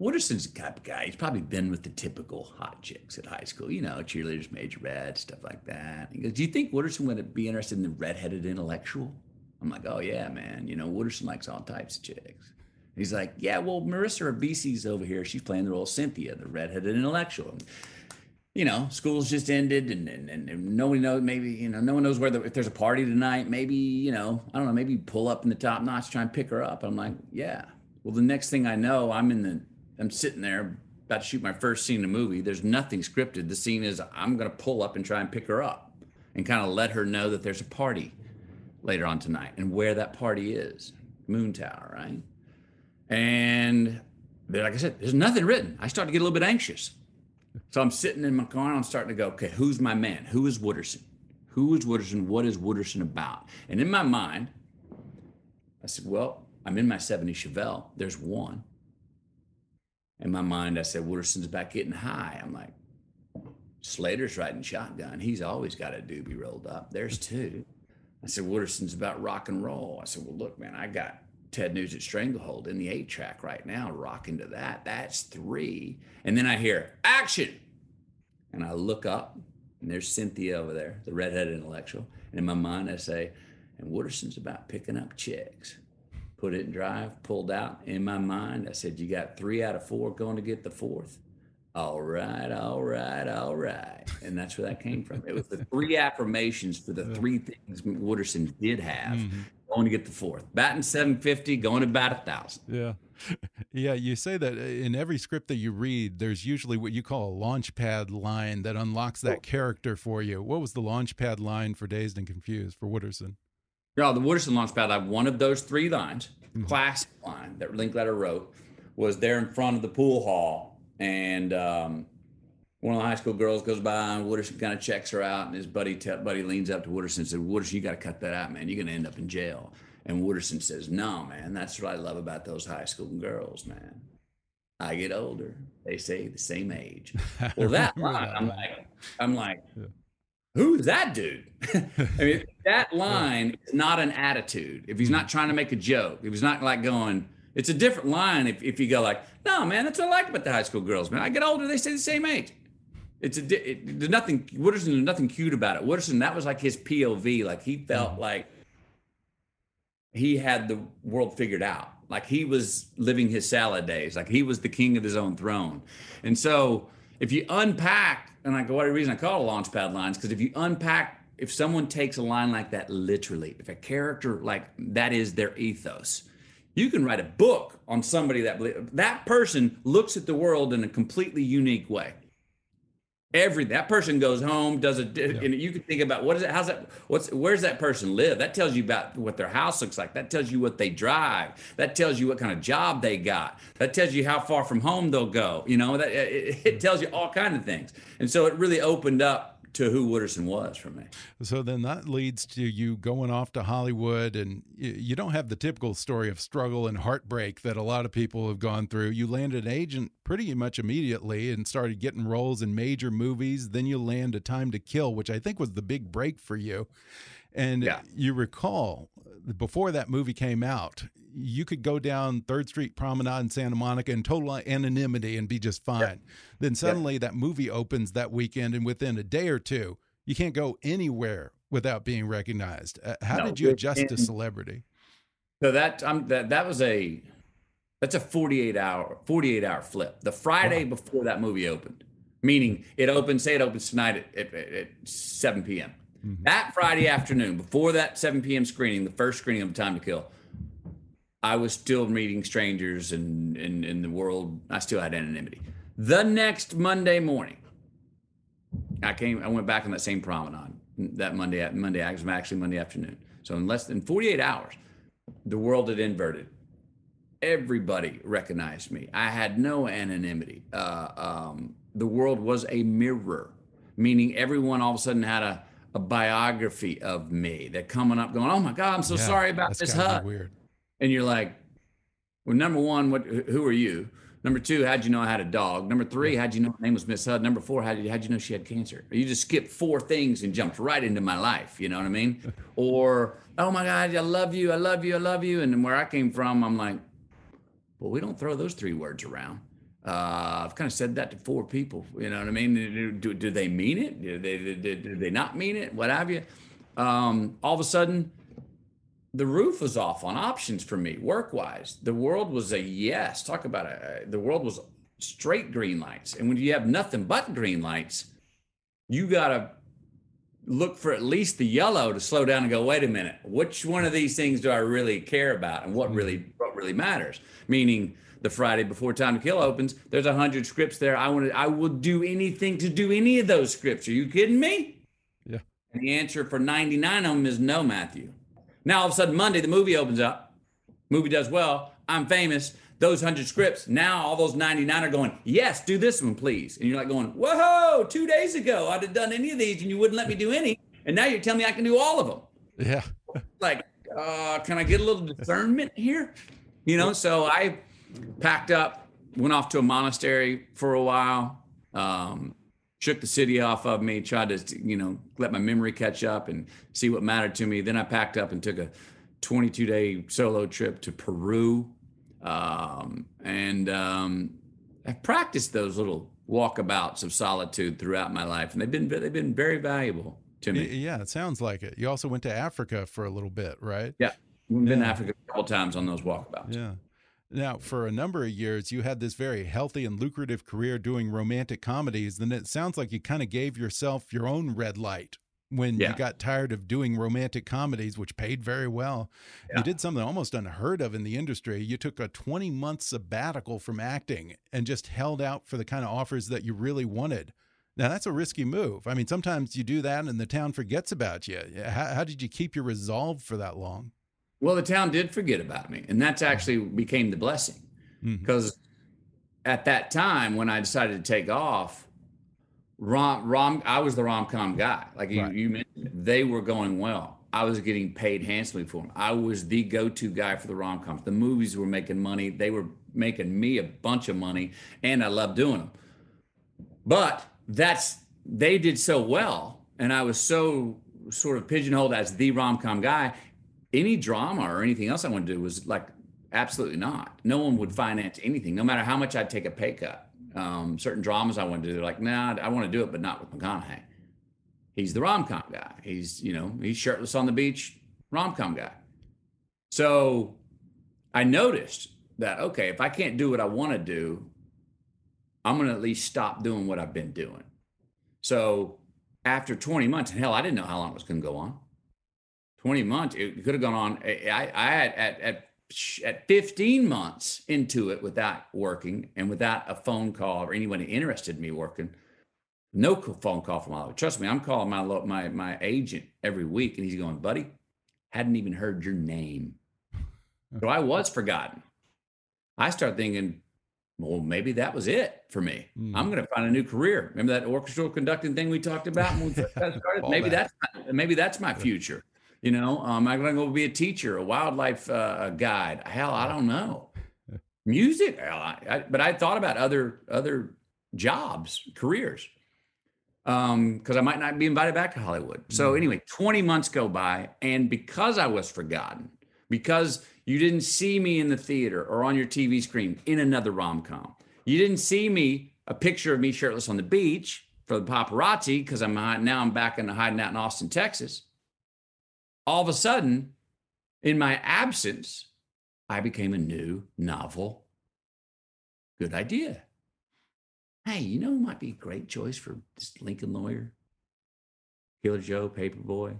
Wooderson's a type of guy. He's probably been with the typical hot chicks at high school, you know, cheerleaders, major red, stuff like that. He goes, Do you think Wooderson would be interested in the redheaded intellectual? I'm like, Oh, yeah, man. You know, Wooderson likes all types of chicks. He's like, Yeah, well, Marissa Ribisi's over here. She's playing the role of Cynthia, the redheaded intellectual. You know, school's just ended and, and, and nobody knows, maybe, you know, no one knows where the, if there's a party tonight, maybe, you know, I don't know, maybe pull up in the top notch, try and pick her up. I'm like, Yeah. Well, the next thing I know, I'm in the I'm sitting there about to shoot my first scene in a movie. There's nothing scripted. The scene is I'm going to pull up and try and pick her up and kind of let her know that there's a party later on tonight and where that party is. Moon Tower, right? And like I said, there's nothing written. I start to get a little bit anxious. So I'm sitting in my car and I'm starting to go, okay, who's my man? Who is Wooderson? Who is Wooderson? What is Wooderson about? And in my mind, I said, well, I'm in my 70 Chevelle. There's one in my mind, I said, Wooderson's back getting high. I'm like, Slater's riding shotgun. He's always got a doobie rolled up. There's two. I said, Wooderson's about rock and roll. I said, Well, look, man, I got Ted Nugent Stranglehold in the eight track right now, rocking to that. That's three. And then I hear action. And I look up, and there's Cynthia over there, the redheaded intellectual. And in my mind, I say, And Wooderson's about picking up chicks put it in drive, pulled out. In my mind, I said, You got three out of four going to get the fourth. All right, all right, all right. And that's where that came from. It was the three affirmations for the three things Wooderson did have mm-hmm. going to get the fourth. Batting 750, going to bat a thousand. Yeah. Yeah, you say that uh, in every script that you read, there's usually what you call a launch pad line that unlocks that character for you. What was the launch pad line for Dazed and Confused for Wooderson? Yeah, the Wooderson Launchpad, I have one of those three lines, mm-hmm. classic line that Linklater wrote, was there in front of the pool hall. And um, one of the high school girls goes by and Wooderson kind of checks her out. And his buddy, te- buddy leans up to Wooderson and says, Wooderson, you got to cut that out, man. You're going to end up in jail. And Wooderson says, No, man, that's what I love about those high school girls, man. I get older. They say the same age. Well, that line, I'm like, I'm like, yeah who's that dude? I mean, that line is not an attitude. If he's not trying to make a joke, if he's not like going, it's a different line. If, if you go like, no, man, that's what I like about the high school girls, man. I get older, they stay the same age. It's a, it, there's nothing, Wooderson, there's nothing cute about it. Wooderson, that was like his POV. Like he felt mm-hmm. like he had the world figured out. Like he was living his salad days. Like he was the king of his own throne. And so if you unpack and like what the reason I call it launchpad lines because if you unpack, if someone takes a line like that literally, if a character like that is their ethos, you can write a book on somebody that that person looks at the world in a completely unique way every that person goes home does a yeah. and you can think about what is it how's that what's where's that person live? That tells you about what their house looks like. That tells you what they drive. That tells you what kind of job they got. That tells you how far from home they'll go you know that it, it tells you all kind of things. And so it really opened up to who Wooderson was for me. So then that leads to you going off to Hollywood, and you don't have the typical story of struggle and heartbreak that a lot of people have gone through. You landed an agent pretty much immediately and started getting roles in major movies. Then you land A Time to Kill, which I think was the big break for you. And yeah. you recall before that movie came out, you could go down Third Street Promenade in Santa Monica in total anonymity and be just fine. Yeah. Then suddenly yeah. that movie opens that weekend, and within a day or two, you can't go anywhere without being recognized. Uh, how no, did you adjust to celebrity? So that um, that that was a that's a 48 hour 48 hour flip. The Friday wow. before that movie opened, meaning it opened, say it opens tonight at, at, at 7 p.m. Mm -hmm. That Friday afternoon, before that 7 p.m. screening, the first screening of Time to Kill, I was still meeting strangers and in, in the world. I still had anonymity. The next Monday morning, I came. I went back on that same promenade that Monday. Monday, it was actually Monday afternoon. So in less than 48 hours, the world had inverted. Everybody recognized me. I had no anonymity. Uh, um, the world was a mirror, meaning everyone all of a sudden had a, a biography of me. That coming up, going, "Oh my God, I'm so yeah, sorry about Miss Hud." Weird and you're like, well, number one, what who are you? Number two, how'd you know I had a dog? Number three, how'd you know my name was Miss Hud? Number four, how'd you, how'd you know she had cancer? You just skipped four things and jumped right into my life. You know what I mean? or, oh my God, I love you, I love you, I love you. And where I came from, I'm like, well, we don't throw those three words around. Uh, I've kind of said that to four people. You know what I mean? Do, do they mean it? Do they, do, do they not mean it? What have you? Um, all of a sudden, the roof was off on options for me work wise. The world was a yes. Talk about it. The world was straight green lights. And when you have nothing but green lights, you got to look for at least the yellow to slow down and go, wait a minute, which one of these things do I really care about and what really what really matters? Meaning the Friday before Time to Kill opens, there's a hundred scripts there. I want to I will do anything to do any of those scripts. Are you kidding me? Yeah. And the answer for 99 of them is no, Matthew. Now all of a sudden Monday the movie opens up, movie does well, I'm famous. Those hundred scripts, now all those 99 are going, yes, do this one, please. And you're like going, whoa, two days ago I'd have done any of these and you wouldn't let me do any. And now you're telling me I can do all of them. Yeah. like, uh, can I get a little discernment here? You know, so I packed up, went off to a monastery for a while, um, shook the city off of me, tried to, you know, let my memory catch up and see what mattered to me. Then I packed up and took a 22 day solo trip to Peru. Um, and um, I've practiced those little walkabouts of solitude throughout my life, and they've been they've been very valuable to me. Yeah, it sounds like it. You also went to Africa for a little bit, right? Yeah, we've been yeah. to Africa a couple times on those walkabouts. Yeah. Now, for a number of years, you had this very healthy and lucrative career doing romantic comedies. Then it sounds like you kind of gave yourself your own red light when yeah. you got tired of doing romantic comedies, which paid very well. Yeah. You did something almost unheard of in the industry. You took a 20 month sabbatical from acting and just held out for the kind of offers that you really wanted. Now, that's a risky move. I mean, sometimes you do that and the town forgets about you. How, how did you keep your resolve for that long? Well, the town did forget about me, and that's actually became the blessing because mm-hmm. at that time when I decided to take off, rom rom I was the rom com guy. Like you, right. you mentioned, they were going well. I was getting paid handsomely for them. I was the go-to guy for the rom coms. The movies were making money. They were making me a bunch of money, and I loved doing them. But that's they did so well, and I was so sort of pigeonholed as the rom com guy any drama or anything else I wanted to do was like absolutely not. No one would finance anything, no matter how much I'd take a pay cut. Um, certain dramas I wanted to do, they're like, nah, I want to do it, but not with McConaughey. He's the rom com guy. He's, you know, he's shirtless on the beach, rom com guy. So I noticed that, okay, if I can't do what I want to do, I'm going to at least stop doing what I've been doing. So after 20 months, and hell, I didn't know how long it was going to go on. 20 months. It could have gone on. I, I had at, at at 15 months into it without working and without a phone call or anyone interested in me working. No phone call from Hollywood. Trust me, I'm calling my my my agent every week, and he's going, "Buddy, hadn't even heard your name." So I was forgotten. I start thinking, well, maybe that was it for me. Mm. I'm going to find a new career. Remember that orchestral conducting thing we talked about when we first started? maybe that. that's maybe that's my future. You know, um, I'm going to go be a teacher, a wildlife uh, guide. Hell, I don't know. Music, hell, I, I, but I thought about other other jobs, careers, because um, I might not be invited back to Hollywood. So mm. anyway, 20 months go by, and because I was forgotten, because you didn't see me in the theater or on your TV screen in another rom com, you didn't see me a picture of me shirtless on the beach for the paparazzi because I'm now I'm back in hiding out in Austin, Texas all of a sudden, in my absence, I became a new novel. Good idea. Hey, you know might be a great choice for this Lincoln lawyer? Killer Joe, Paperboy,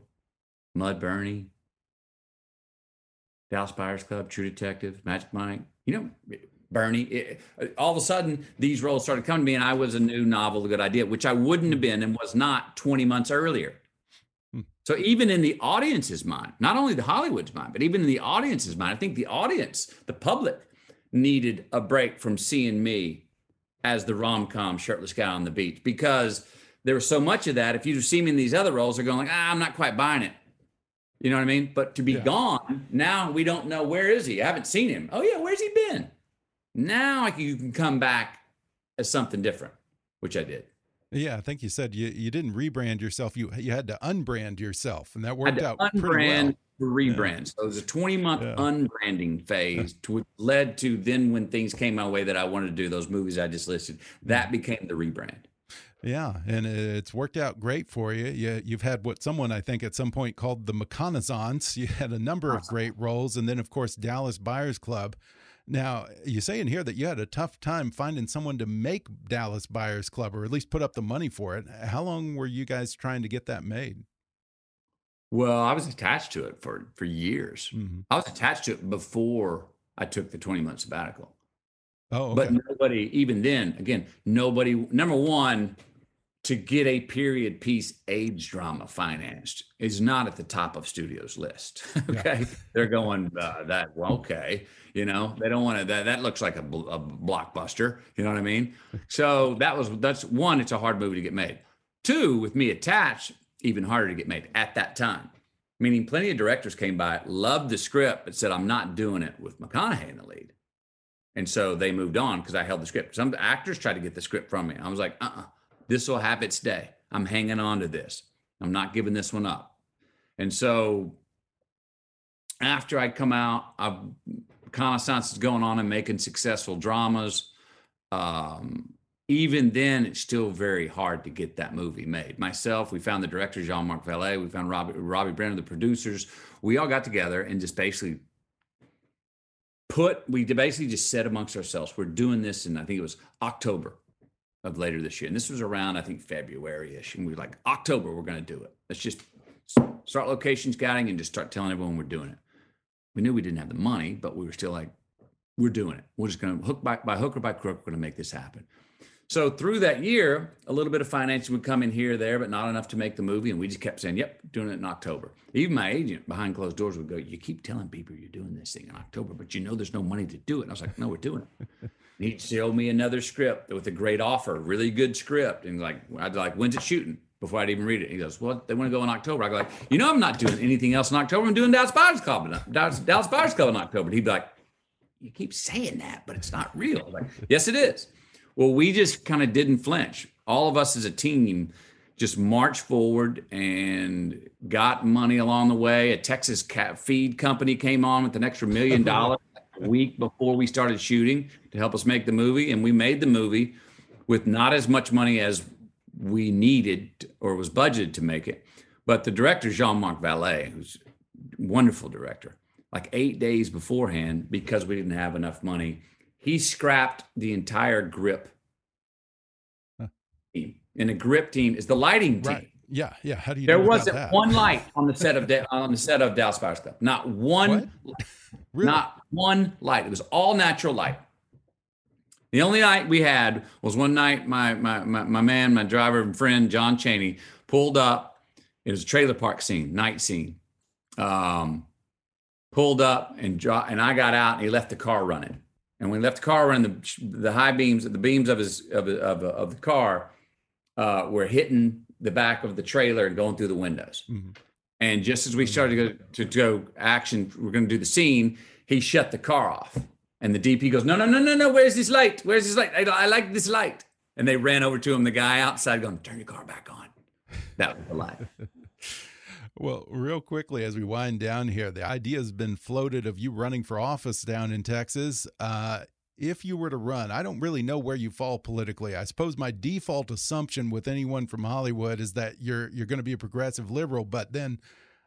Mud Bernie, Dallas Buyers Club, True Detective, Magic Mike. You know, Bernie. It, all of a sudden, these roles started coming to me, and I was a new novel, a good idea, which I wouldn't have been and was not 20 months earlier. So even in the audience's mind, not only the Hollywood's mind, but even in the audience's mind, I think the audience, the public, needed a break from seeing me as the rom-com shirtless guy on the beach because there was so much of that. If you see me in these other roles, they're going like, ah, I'm not quite buying it. You know what I mean? But to be yeah. gone, now we don't know where is he. I haven't seen him. Oh yeah, where's he been? Now you can come back as something different, which I did. Yeah, I think you said you, you didn't rebrand yourself. You you had to unbrand yourself, and that worked out pretty well. rebrand. So it was a 20 month Yeah. unbranding phase, to, which led to then when things came my way that I wanted to do those movies I just listed, that became the rebrand. Yeah, and it's worked out great for you. you. You've had what someone I think at some point called the McConaissance. You had a number of great roles, and then of course Dallas Buyers Club. Now you say in here that you had a tough time finding someone to make Dallas Buyers Club, or at least put up the money for it. How long were you guys trying to get that made? Well, I was attached to it for for years. Mm -hmm. I was attached to it before I took the 20 month sabbatical. Oh, okay. but nobody, even then, again, nobody. Number one, to get a period piece age drama financed is not at the top of studios list. okay, yeah. they're going uh, that well, okay, you know they don't want to. That that looks like a, a blockbuster. You know what I mean? So that was that's one. It's a hard movie to get made. Two, with me attached, even harder to get made at that time. Meaning, plenty of directors came by, loved the script, but said, "I'm not doing it with McConaughey in the lead." And so they moved on because I held the script. Some actors tried to get the script from me. I was like, uh uh-uh, this will have its day. I'm hanging on to this. I'm not giving this one up. And so after I come out, I've is going on and making successful dramas. Um, even then, it's still very hard to get that movie made. Myself, we found the director, Jean Marc Vallée, we found Robbie, Robbie Brenner, the producers. We all got together and just basically put, we basically just said amongst ourselves, we're doing this And I think it was October of later this year. And this was around, I think, February ish. And we were like, October, we're going to do it. Let's just start location scouting and just start telling everyone we're doing it. We knew we didn't have the money, but we were still like, we're doing it. We're just going to hook by, by hook or by crook, we're going to make this happen. So through that year, a little bit of financing would come in here or there, but not enough to make the movie. And we just kept saying, yep, doing it in October. Even my agent behind closed doors would go, you keep telling people you're doing this thing in October, but you know there's no money to do it. And I was like, no, we're doing it. He showed me another script with a great offer, really good script. And like, I'd like, when's it shooting? Before I'd even read it. He goes, well, they want to go in October. I go like, you know, I'm not doing anything else in October. I'm doing Dallas Buyers Club, in, Dallas, Dallas Buyers Club in October. And he'd be like, you keep saying that, but it's not real. Like, yes, it is. Well, we just kind of didn't flinch. All of us as a team just marched forward and got money along the way. A Texas cat feed company came on with an extra million dollars week before we started shooting to help us make the movie. And we made the movie with not as much money as we needed or was budgeted to make it. But the director, Jean Marc Vallée, who's a wonderful director, like eight days beforehand, because we didn't have enough money, he scrapped the entire grip huh. team. And a grip team is the lighting team. Right. Yeah, yeah. How do you? There wasn't one light on the set of da- on the set of Dallas Buyers Club. Not one. really? Not one light. It was all natural light. The only night we had was one night. My my my, my man, my driver and friend John Cheney pulled up. It was a trailer park scene, night scene. Um, pulled up and dro- and I got out and he left the car running. And when he left the car running, the the high beams, the beams of his of of, of the car uh, were hitting the back of the trailer and going through the windows. Mm-hmm. And just as we started to go, to, to go action, we're going to do the scene. He shut the car off, and the DP goes, "No, no, no, no, no! Where's this light? Where's this light? I, I like this light." And they ran over to him. The guy outside going, "Turn your car back on." That was the light. Well, real quickly as we wind down here, the idea has been floated of you running for office down in Texas. Uh, if you were to run, I don't really know where you fall politically. I suppose my default assumption with anyone from Hollywood is that you're you're going to be a progressive liberal, but then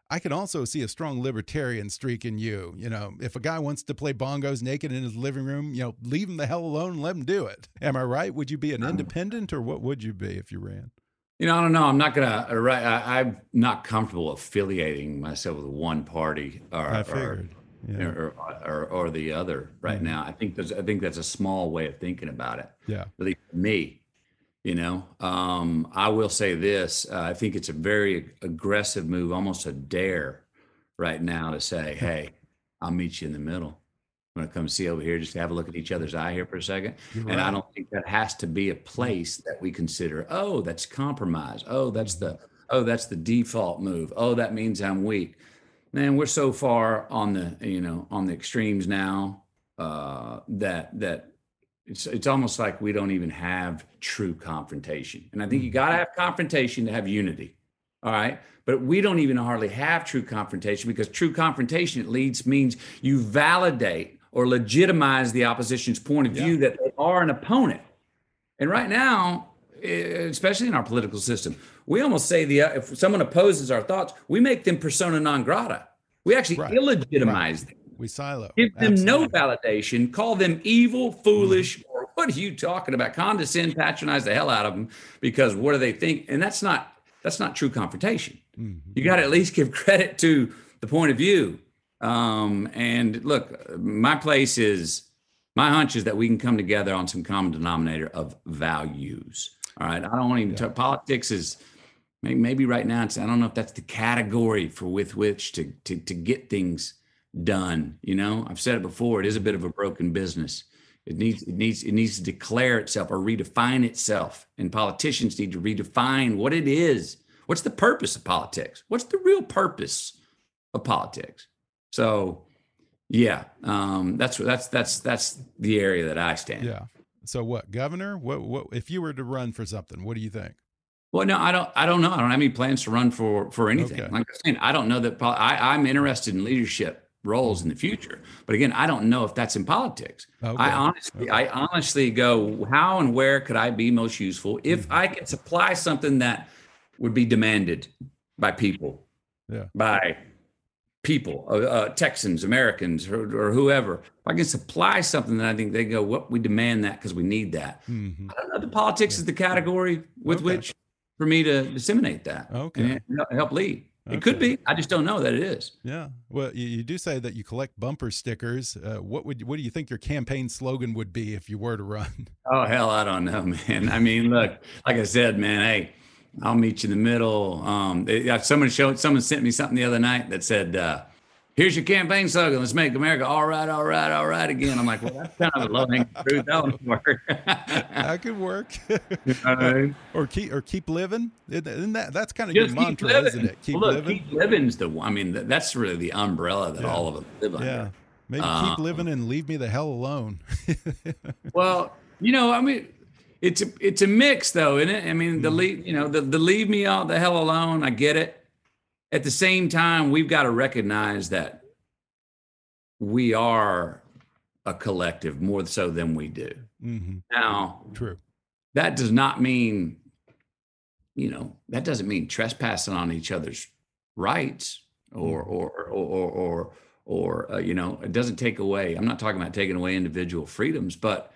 I can also see a strong libertarian streak in you. You know, if a guy wants to play bongos naked in his living room, you know, leave him the hell alone and let him do it. Am I right? Would you be an independent or what would you be if you ran? You know, I don't know. I'm not gonna. Uh, I, I'm not comfortable affiliating myself with one party or, I figured. Or, yeah. or, or, or, the other right mm-hmm. now. I think there's. I think that's a small way of thinking about it. Yeah. At least me. You know, um, I will say this. Uh, I think it's a very aggressive move, almost a dare, right now to say, "Hey, I'll meet you in the middle." I'm gonna come see over here, just to have a look at each other's eye here for a 2nd and I don't think that has to be a place that we consider, oh, that's compromise. Oh, that's the oh, that's the default move. Oh, that means I'm weak. Man, we're so far on the, you know, on the extremes now, uh, that that it's it's almost like we don't even have true confrontation. And I think you gotta have confrontation to have unity. All right. But we don't even hardly have true confrontation because true confrontation it leads means you validate or legitimize the opposition's point of view yeah. that they are an opponent. And right now, especially in our political system, we almost say the if someone opposes our thoughts, we make them persona non grata. We actually right. illegitimize right. them. We silo. Give them Absolutely. no validation. Call them evil, foolish, mm-hmm. or what are you talking about? Condescend, patronize the hell out of them because what do they think? And that's not that's not true confrontation. Mm-hmm. You got to at least give credit to the point of view. Um, and look, my place is my hunch is that we can come together on some common denominator of values. All right. I don't want to even yeah. talk politics is maybe, maybe right now it's I don't know if that's the category for with which to to to get things done. You know, I've said it before, it is a bit of a broken business. It needs it needs it needs to declare itself or redefine itself. And politicians need to redefine what it is What's the purpose of politics? What's the real purpose of politics? So, yeah, um, that's that's that's that's the area that I stand. Yeah. So, what governor? What what if you were to run for something? What do you think? Well, no, I don't. I don't know. I don't have any plans to run for for anything. Okay. Like I'm saying, I don't know that. I, I'm interested in leadership roles in the future, but again, I don't know if that's in politics. Okay. I honestly, okay. I honestly go, how and where could I be most useful if mm -hmm. I can supply something that would be demanded by people, yeah. by people, uh, uh, Texans, Americans, or, or, whoever. If I can supply something that I think they go, what we demand that because we need that. Mm-hmm. I don't know. The politics yeah. is the category with okay. which for me to disseminate that. Okay. Help lead. It could be. I just don't know that it is. Yeah. Well, you, you do say that you collect bumper stickers. Uh, what would what do you think your campaign slogan would be if you were to run? Oh hell, I don't know, man. I mean, look, like I said, man. Hey, I'll meet you in the middle. Um, someone showed, someone sent me something the other night that said, uh, "Here's your campaign slogan. Let's make America all right, all right, all right again." I'm like, well, that's kind of a low hanging fruit. That would work. that could work. or, or, keep or keep living. Isn't that that's kind of your mantra, living. isn't it? Keep well, look, living. Keep living's the one. I mean, that's really the umbrella that yeah. all of us live under. Yeah. Maybe um, keep living and leave me the hell alone. well, you know, I mean it's a it's a mix though, isn't it? I mean, the mm-hmm. leave you know the the leave me all the hell alone. I get it. At the same time, we've got to recognize that we are a collective more so than we do. Mm-hmm. Now, true. That does not mean, you know, that doesn't mean trespassing on each other's rights or mm-hmm. or or or or, or uh, you know, it doesn't take away. I'm not talking about taking away individual freedoms, but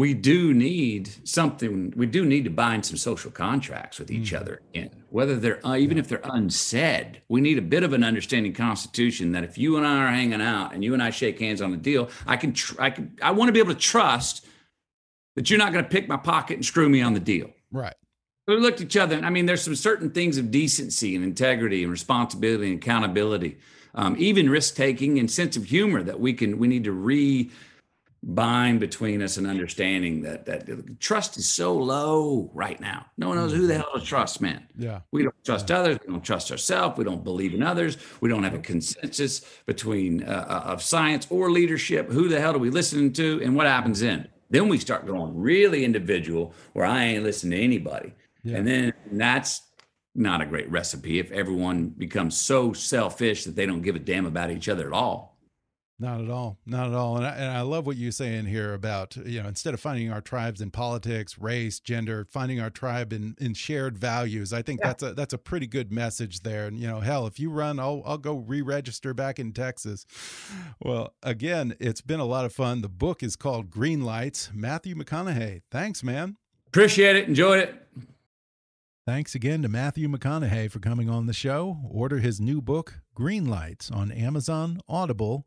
we do need something we do need to bind some social contracts with each mm. other in whether they're uh, even yeah. if they're unsaid we need a bit of an understanding constitution that if you and i are hanging out and you and i shake hands on a deal i can tr- i can i want to be able to trust that you're not going to pick my pocket and screw me on the deal right we looked at each other and i mean there's some certain things of decency and integrity and responsibility and accountability um, even risk taking and sense of humor that we can we need to re bind between us and understanding that that trust is so low right now. No one knows who the hell to trust, man. Yeah. We don't trust yeah. others. We don't trust ourselves. We don't believe in others. We don't have a consensus between uh, uh, of science or leadership. Who the hell do we listen to? And what happens then? Then we start going really individual, where I ain't listening to anybody. Yeah. And then that's not a great recipe if everyone becomes so selfish that they don't give a damn about each other at all. Not at all. Not at all. And I, and I love what you're saying here about, you know, instead of finding our tribes in politics, race, gender, finding our tribe in, in shared values. I think yeah. that's a that's a pretty good message there. And, you know, hell, if you run, I'll, I'll go re register back in Texas. Well, again, it's been a lot of fun. The book is called Greenlights. Matthew McConaughey. Thanks, man. Appreciate it. Enjoyed it. Thanks again to Matthew McConaughey for coming on the show. Order his new book, Greenlights, on Amazon, Audible,